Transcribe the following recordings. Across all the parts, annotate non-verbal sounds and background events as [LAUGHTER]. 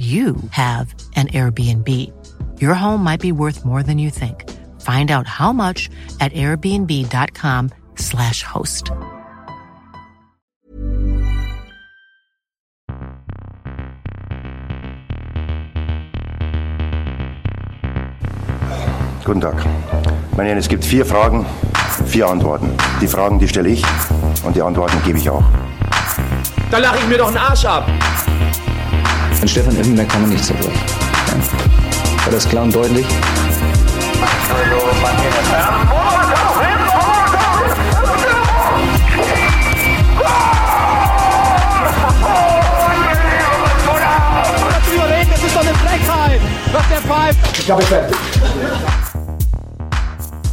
you have an Airbnb. Your home might be worth more than you think. Find out how much at airbnb.com/slash host. Guten Tag. Meine Herren, es gibt vier Fragen, vier Antworten. Die Fragen, die stelle ich und die Antworten gebe ich auch. Da lache ich mir doch einen Arsch ab. An Stefan Effenberg kann man nicht zerbrechen. Ja. War das klar und deutlich?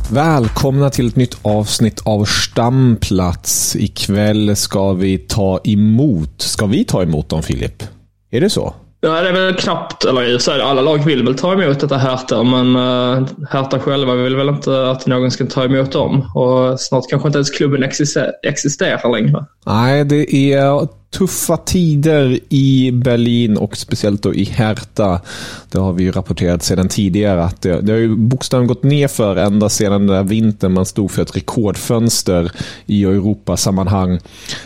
Välkomna till ett nytt avsnitt av Stamplats. Ikväll ska vi ta emot. Ska vi ta emot dem, Filip? Är det så? Ja, det är väl knappt, eller så alla lag vill väl ta emot detta Hertha, men uh, Hertha själva vill väl inte att någon ska ta emot dem. Och snart kanske inte ens klubben exister existerar längre. Nej, det är tuffa tider i Berlin och speciellt då i Hertha. Det har vi ju rapporterat sedan tidigare att det, det har ju bokstavligen gått ner för ända sedan den där vintern man stod för ett rekordfönster i Europasammanhang.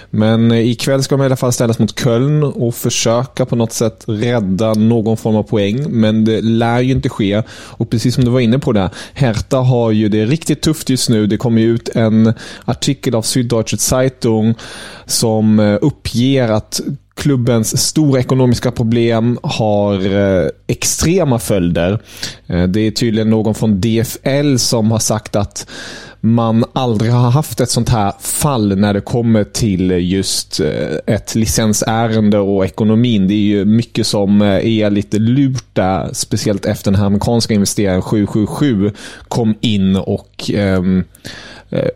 Men ikväll ska man i alla fall ställas mot Köln och försöka på något sätt rädda någon form av poäng. Men det lär ju inte ske. Och precis som du var inne på där, Hertha har ju det riktigt tufft just nu. Det kommer ju ut en artikel av Süddeutsche Zeitung som eh, uppger att klubbens stora ekonomiska problem har eh, extrema följder. Eh, det är tydligen någon från DFL som har sagt att man aldrig har haft ett sånt här fall när det kommer till just eh, ett licensärende och ekonomin. Det är ju mycket som eh, är lite lurt där, speciellt efter den här amerikanska investeraren 777 kom in och um,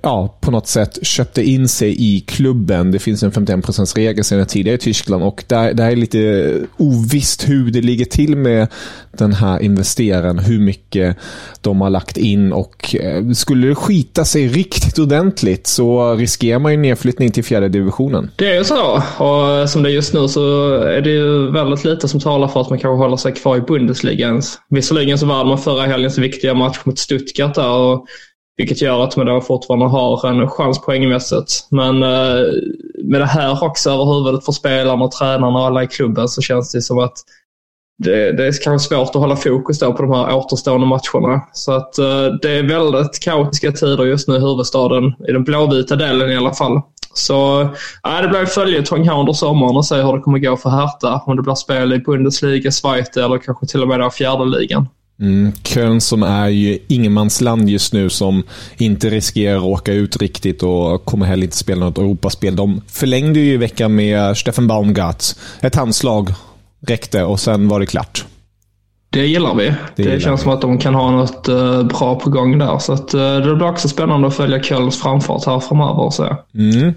ja, på något sätt köpte in sig i klubben. Det finns en 51% regel sedan tidigare i Tyskland och där, där är lite ovisst hur det ligger till med den här investeraren, hur mycket de har lagt in och skulle det skita sig riktigt ordentligt så riskerar man ju nedflyttning till fjärde divisionen. Det är ju så och som det är just nu så är det ju väldigt lite som talar för att man kanske håller sig kvar i Bundesliga ens. Visserligen så vann man förra helgens viktiga match mot Stuttgart där och vilket gör att man då fortfarande har en chans poängmässigt. Men eh, med det här också över huvudet för spelarna och tränarna och alla i klubben så känns det som att det, det är kanske svårt att hålla fokus då på de här återstående matcherna. Så att eh, det är väldigt kaotiska tider just nu i huvudstaden, i den blåvita delen i alla fall. Så äh, det blir följetong här under sommaren och se hur det kommer gå för Hertha. Om det blir spel i Bundesliga, Schweiz eller kanske till och med fjärde ligan. Mm, Köln som är ju ingenmansland just nu som inte riskerar att åka ut riktigt och kommer heller inte spela något Europaspel. De förlängde ju i veckan med Steffen Baumgart. Ett handslag räckte och sen var det klart. Det gillar vi. Det, det känns vi. som att de kan ha något uh, bra på gång där. Så att, uh, det blir också spännande att följa Kölns framfart här framöver. Så. Mm.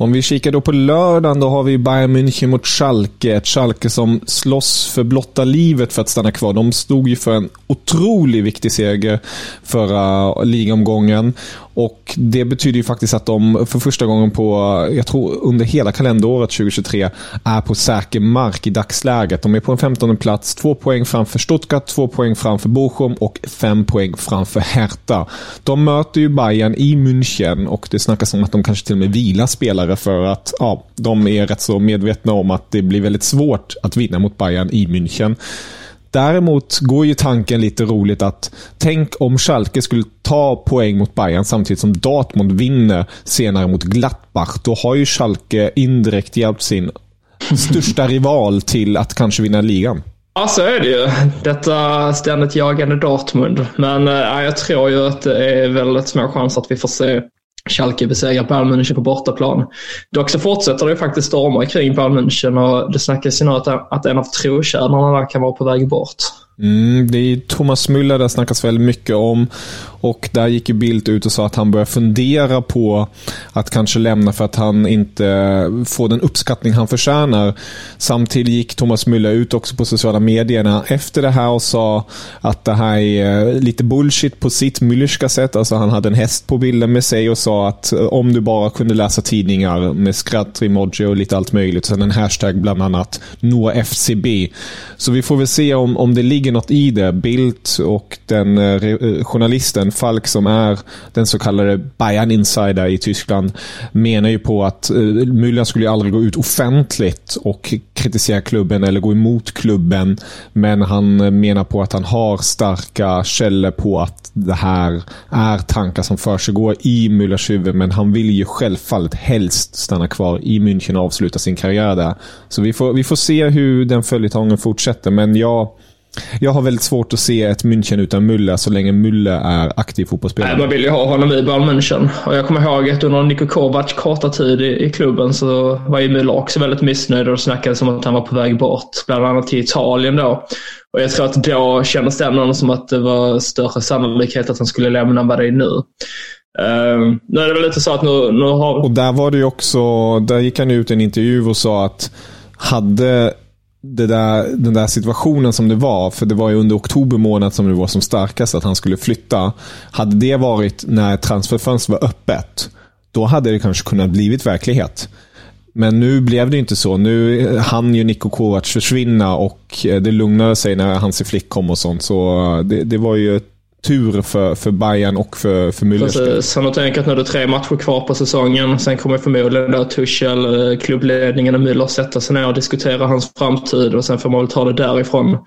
Om vi kikar då på lördagen, då har vi Bayern München mot Schalke. Ett Schalke som slåss för blotta livet för att stanna kvar. De stod ju för en otroligt viktig seger förra ligomgången. Och Det betyder ju faktiskt att de för första gången på, jag tror under hela kalenderåret 2023, är på säker mark i dagsläget. De är på en 15 plats, två poäng framför Stuttgart, två poäng framför Bochum och fem poäng framför Hertha. De möter ju Bayern i München och det snackas om att de kanske till och med vilar spelare för att ja, de är rätt så medvetna om att det blir väldigt svårt att vinna mot Bayern i München. Däremot går ju tanken lite roligt att tänk om Schalke skulle ta poäng mot Bayern samtidigt som Dortmund vinner senare mot Gladbach. Då har ju Schalke indirekt hjälpt sin största rival till att kanske vinna ligan. Ja, så är det ju. Detta ständigt jagande Dortmund. Men äh, jag tror ju att det är väldigt små chanser att vi får se Schalke besegrar Bayern München på bortaplan. Dock så fortsätter det faktiskt storma kring Bayern München och det snackas ju nu att, att en av trotjänarna där kan vara på väg bort. Mm, det är Thomas Müller det snackas väldigt mycket om. Och där gick ju Bildt ut och sa att han börjar fundera på att kanske lämna för att han inte får den uppskattning han förtjänar. Samtidigt gick Thomas Müller ut också på sociala medierna efter det här och sa att det här är eh, lite bullshit på sitt Müllerska sätt. Alltså han hade en häst på bilden med sig och sa att eh, om du bara kunde läsa tidningar med skratt, emoji och lite allt möjligt. Sen en hashtag bland annat NoFCB. Så vi får väl se om, om det ligger något i det. Bildt och den eh, eh, journalisten Falk som är den så kallade Bayern Insider i Tyskland menar ju på att eh, Müller skulle ju aldrig gå ut offentligt och kritisera klubben eller gå emot klubben. Men han eh, menar på att han har starka källor på att det här är tankar som försiggår i Müllers huvud. Men han vill ju självfallet helst stanna kvar i München och avsluta sin karriär där. Så vi får, vi får se hur den följetongen fortsätter. Men jag jag har väldigt svårt att se ett München utan Müller så länge Müller är aktiv fotbollsspelare. man vill ju ha honom i Bayern München. Och jag kommer ihåg att under Niko Kovacs korta tid i, i, klubben så var ju Müller också väldigt missnöjd och snackade som att han var på väg bort. Bland annat till Italien då. Och jag tror att då kändes det ändå som att det var större sannolikhet att han skulle lämna än vad det är nu. Uh, nu är det väl lite så att nu, nu har... Och där var det ju också, där gick han ut i en intervju och sa att hade där, den där situationen som det var, för det var ju under oktober månad som det var som starkast att han skulle flytta. Hade det varit när transferfönstret var öppet, då hade det kanske kunnat blivit verklighet. Men nu blev det inte så. Nu hann ju Niko Kovac försvinna och eh, det lugnade sig när Hansi Flick kom och sånt. Så eh, det, det var ju tur för, för Bayern och för, för Müllers Precis. Han har tänkt att nu är det tre matcher kvar på säsongen. Sen kommer förmodligen då Tuchel, eh, klubbledningen och Müller sätta sig ner och diskutera hans framtid och sen får man väl ta det därifrån.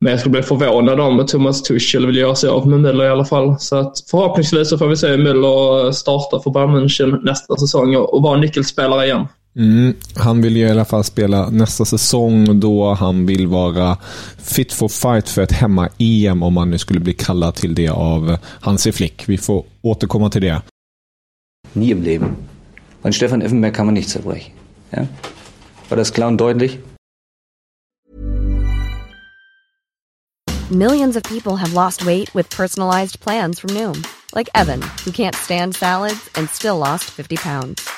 Men jag skulle bli förvånad om Thomas Tuchel vill göra sig av med Müller i alla fall. Så att förhoppningsvis så får vi se Müller starta för Bayern München nästa säsong och vara nyckelspelare igen. Mm, han vill ju i alla fall spela nästa säsong då han vill vara fit for fight für ett hemma-EM om han nu skulle bli kallad till det av Hansi Flick. Vi får återkomma till det. Nie im Leben. An Stefan Effenberg kann man nicht zerbrechen. Ja? War das klar und deutlich? Millions of people have lost weight with personalized plans from Noom. Like Evan, who can't stand salads and still lost 50 pounds.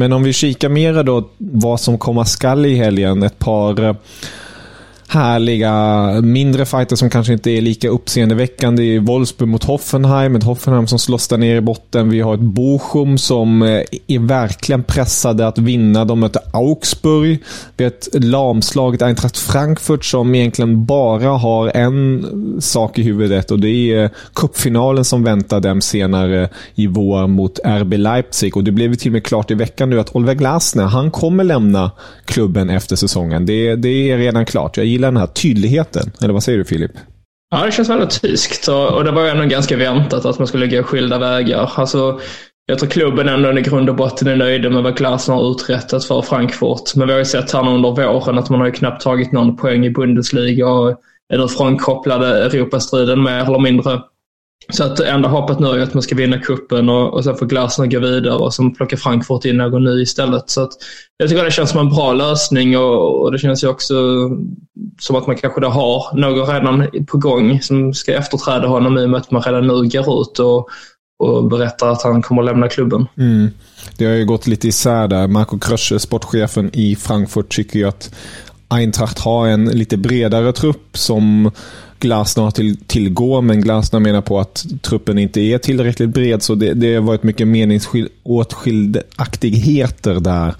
Men om vi kikar mera då vad som komma skall i helgen. Ett par härliga mindre fighter som kanske inte är lika uppseendeväckande i Wolfsburg mot Hoffenheim. Ett Hoffenheim som slåss där nere i botten. Vi har ett Bochum som eh, är verkligen pressade att vinna. De möter Augsburg. Vi har ett lamslaget Eintracht Frankfurt som egentligen bara har en sak i huvudet och det är eh, cupfinalen som väntar dem senare eh, i vår mot RB Leipzig. Och det blev till och med klart i veckan nu att Oliver Glasner, han kommer lämna klubben efter säsongen. Det, det är redan klart. Jag gillar den här tydligheten. Eller vad säger du Filip? Ja, det känns väldigt tyskt och, det var ju ändå ganska väntat att man skulle gå skilda vägar. Alltså, jag tror klubben ändå i grund och botten är nöjda med vad Glasner har uträttat för Frankfurt. Men vi har ju sett här under våren att man har ju knappt tagit någon poäng i Bundesliga och är nu frånkopplade Europastriden mer eller mindre. Så att enda hoppet nu är att man ska vinna kuppen och, och sen får Glasner gå vidare och sen plocka Frankfurt in någon ny istället. Så att jag tycker det känns som en bra lösning och, och det känns ju också som att man kanske då har någon redan på gång som ska efterträda honom i och med att man redan nu går ut och, och berättar att han kommer att lämna klubben. Mm. Det har ju gått lite isär där. Marco Krösche, sportchefen i Frankfurt, tycker ju att Eintracht har en lite bredare trupp som Glasner har till, tillgå, men Glasner menar på att truppen inte är tillräckligt bred, så det, det har varit mycket meningsåtskiljaktigheter där.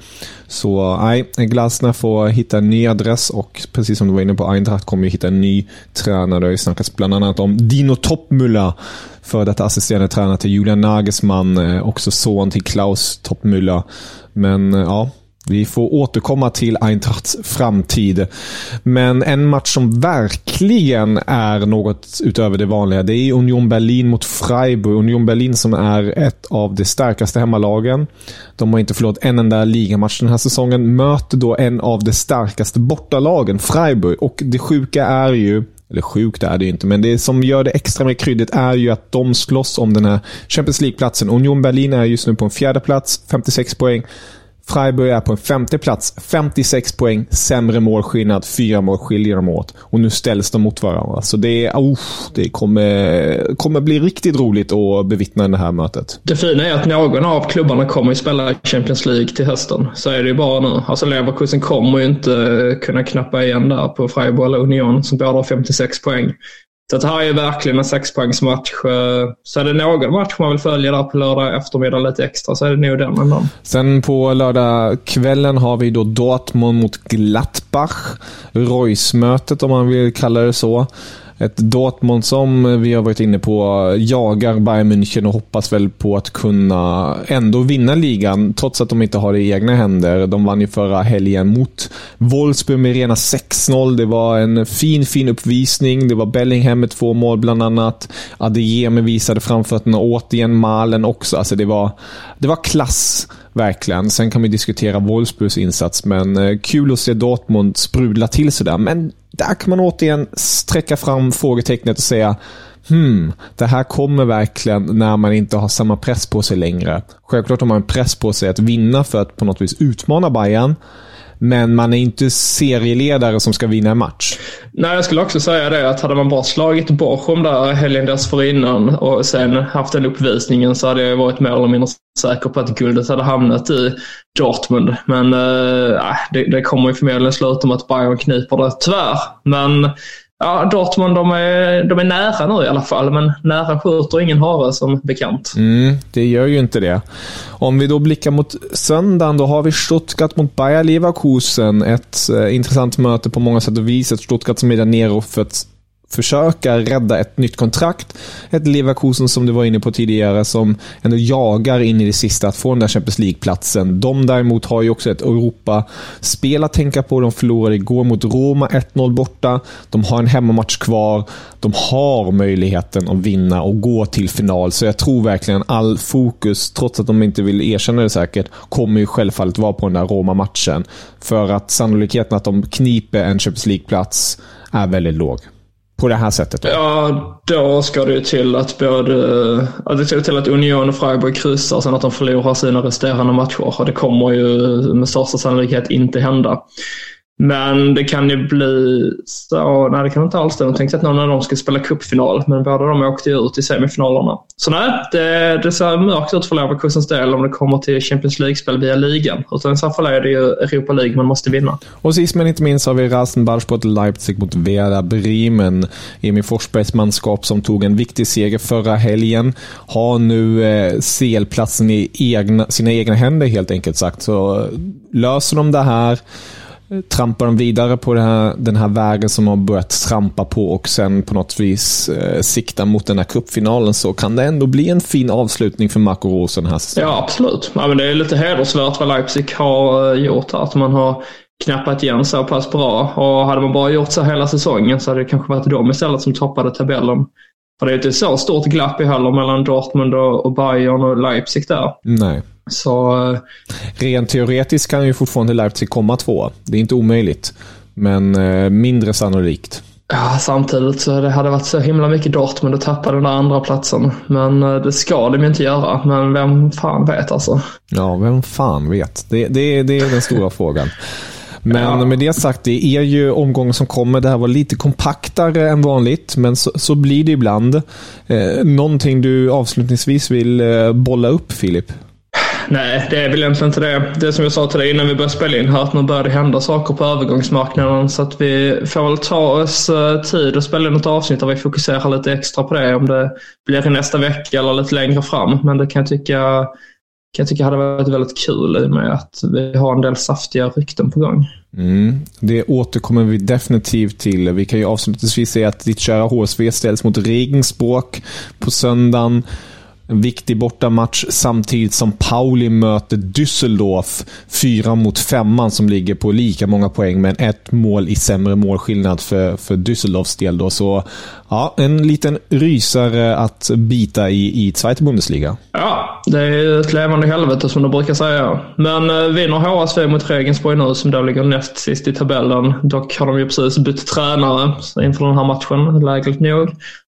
Så nej, Glasner får hitta en ny adress och precis som du var inne på, Eintracht kommer ju hitta en ny tränare. Det har ju snackats bland annat om Dino Toppmüller, för detta assisterande tränare till Julian Nagelsmann, eh, också son till Klaus Toppmüller. Men eh, ja, vi får återkomma till Eintrachts framtid. Men en match som verkligen är något utöver det vanliga, det är Union Berlin mot Freiburg. Union Berlin som är ett av de starkaste hemmalagen. De har inte förlorat en enda ligamatch den här säsongen. Möter då en av de starkaste bortalagen, Freiburg. Och det sjuka är ju eller sjukt är det inte, men det som gör det extra mer kryddigt är ju att de slåss om den här Champions League-platsen. Union Berlin är just nu på en fjärde plats, 56 poäng. Freiburg är på en femte plats, 56 poäng, sämre målskillnad, fyra mål skiljer dem åt. Och nu ställs de mot varandra. Så det, oh, det kommer, kommer bli riktigt roligt att bevittna det här mötet. Det fina är att någon av klubbarna kommer att spela Champions League till hösten. Så är det ju bara nu. Alltså Leverkusen kommer ju inte kunna knappa igen där på Freiburg eller Union som båda har 56 poäng. Så det här är verkligen en sexpoängsmatch. Eh, så är det någon match man vill följa där på lördag eftermiddag lite extra så är det nog den ändå. Sen på lördagskvällen har vi då Dortmund mot Gladbach. Reus-mötet om man vill kalla det så. Ett Dortmund som vi har varit inne på jagar Bayern München och hoppas väl på att kunna ändå vinna ligan trots att de inte har det i egna händer. De vann ju förra helgen mot Wolfsburg med rena 6-0. Det var en fin, fin uppvisning. Det var Bellingham med två mål bland annat. Adeyemi visade framfötterna återigen. Malen också. Alltså det var, det var klass verkligen. Sen kan vi diskutera Wolfsburgs insats, men eh, kul att se Dortmund sprudla till sådär. Men där kan man återigen sträcka fram frågetecknet och säga Hmm, det här kommer verkligen när man inte har samma press på sig längre. Självklart har man en press på sig att vinna för att på något vis utmana Bayern. Men man är inte serieledare som ska vinna en match. Nej, jag skulle också säga det att hade man bara slagit Bochum där helgen dessförinnan och sen haft den uppvisningen så hade jag varit mer eller mindre säker på att guldet hade hamnat i Dortmund. Men eh, äh, det, det kommer ju förmodligen sluta med att Bayern kniper det, tyvärr. Men Ja, Dortmund de är, de är nära nu i alla fall, men nära skjuter ingen hare som bekant. Mm, det gör ju inte det. Om vi då blickar mot söndagen, då har vi Stuttgart mot Bayer Leverkusen. Ett eh, intressant möte på många sätt och vis. Ett Stuttgart som är där nere för att försöka rädda ett nytt kontrakt. Ett Leverkusen som du var inne på tidigare som ändå jagar in i det sista att få den där Champions League-platsen. De däremot har ju också ett Europa-spel att tänka på. De förlorade igår mot Roma 1-0 borta. De har en hemmamatch kvar. De har möjligheten att vinna och gå till final. Så jag tror verkligen all fokus, trots att de inte vill erkänna det säkert, kommer ju självfallet vara på den där Roma-matchen. För att sannolikheten att de kniper en Champions League-plats är väldigt låg på det här sättet? Då? Ja, då ska det ju till att både... Ja, det ska till att Union och Freiburg kryssar sen att de förlorar sina resterande matcher. Och det kommer ju med största sannolikhet inte hända. Men det kan ju bli så, nej det kan inte alls det. De tänkte att någon av dem ska spela cupfinal, men båda de åkte ju ut i semifinalerna. Så nej, det, det ser mörkt ut för Leverkusens del om det kommer till Champions League-spel via ligan. Utan i så fall är det ju Europa League man måste vinna. Och sist men inte minst har vi Rasenballsport Leipzig mot Vera Bremen. Emil Forsbergs manskap som tog en viktig seger förra helgen har nu eh, CL-platsen i egna, sina egna händer helt enkelt sagt. Så löser de det här trampar de vidare på här, den här vägen som de har börjat trampa på och sen på något vis eh, sikta mot den här cupfinalen så kan det ändå bli en fin avslutning för Marco Rosen här Ja, absolut. Ja, men det är lite hedersvärt vad Leipzig har eh, gjort. Att man har knappat igen så pass bra. Och hade man bara gjort så hela säsongen så hade det kanske varit de istället som toppade tabellen. För det är inte så stort glapp i heller mellan Dortmund och Bayern och Leipzig där. Nej. Så... Eh, Rent teoretiskt kan ju fortfarande Leipzig komma två. Det är inte omöjligt. Men eh, mindre sannolikt. Ja, samtidigt så det hade varit så himla mycket Dortmund att tappa den där andra platsen. Men eh, det ska de ju inte göra. Men vem fan vet alltså? Ja, vem fan vet? Det, det, det är den stora [LAUGHS] frågan. Men ja. med det sagt, det är ju omgången som kommer. Det här var lite kompaktare än vanligt, men så, så blir det ibland. Eh, någonting du avslutningsvis vill eh, bolla upp, Filip? Nej, det är väl egentligen inte det. Det som jag sa till dig innan vi började spela in här, att nu börjar det hända saker på övergångsmarknaden. Så att vi får väl ta oss eh, tid och spela in ett avsnitt där vi fokuserar lite extra på det. Om det blir i nästa vecka eller lite längre fram. Men det kan jag tycka, kan jag tycka hade varit väldigt kul i och med att vi har en del saftiga rykten på gång. Mm, det återkommer vi definitivt till. Vi kan ju avslutningsvis säga att ditt kära HSV ställs mot Regensburg på söndagen. En viktig bortamatch samtidigt som Pauli möter Düsseldorf. Fyra mot femman som ligger på lika många poäng, men ett mål i sämre målskillnad för, för Düsseldorfs del. Då. Så ja, en liten rysare att bita i, i Zweite Bundesliga. Ja, det är ett levande helvete som de brukar säga. Men eh, vinner HSV mot Regensburg nu som då ligger näst sist i tabellen. Dock har de ju precis bytt tränare inför den här matchen, lägligt nog.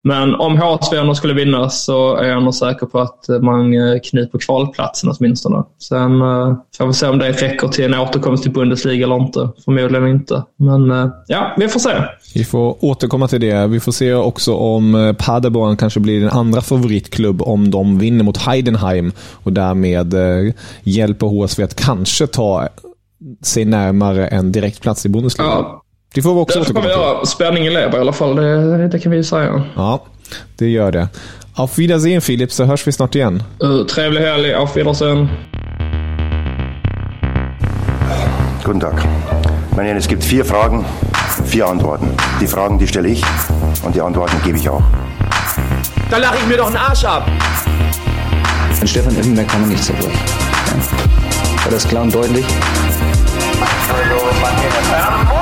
Men om HSV skulle vinna så är jag nog säker på att man eh, kniper kvalplatsen åtminstone. Sen eh, får vi se om det räcker till en återkomst till Bundesliga eller inte. Förmodligen inte. Men eh, ja, vi får se. Vi får återkomma till det. Vi får se också om Paderborn kanske blir din andra favoritklubb om de vinner mot Heidenheim och därmed hjälper HSV att kanske ta sig närmare en direktplats i Bundesliga. Ja. Det får vi också återkomma till. Spänningen lever i alla fall, det, det, kan vi ju säga. Ja, det gör det. Auf Wiedersehen Filip, så hörs vi snart igen. Uh, trevlig helg, auf Wiedersehen. Guten Tag. Meine es gibt vier Fragen, vier Antworten. Die Fragen, die stelle ich und die Antworten gebe ich auch. Da lache ich mir doch einen Arsch ab. An Stefan Effenberg kann man nicht zerbrechen. Ja. War das klar und deutlich? Was der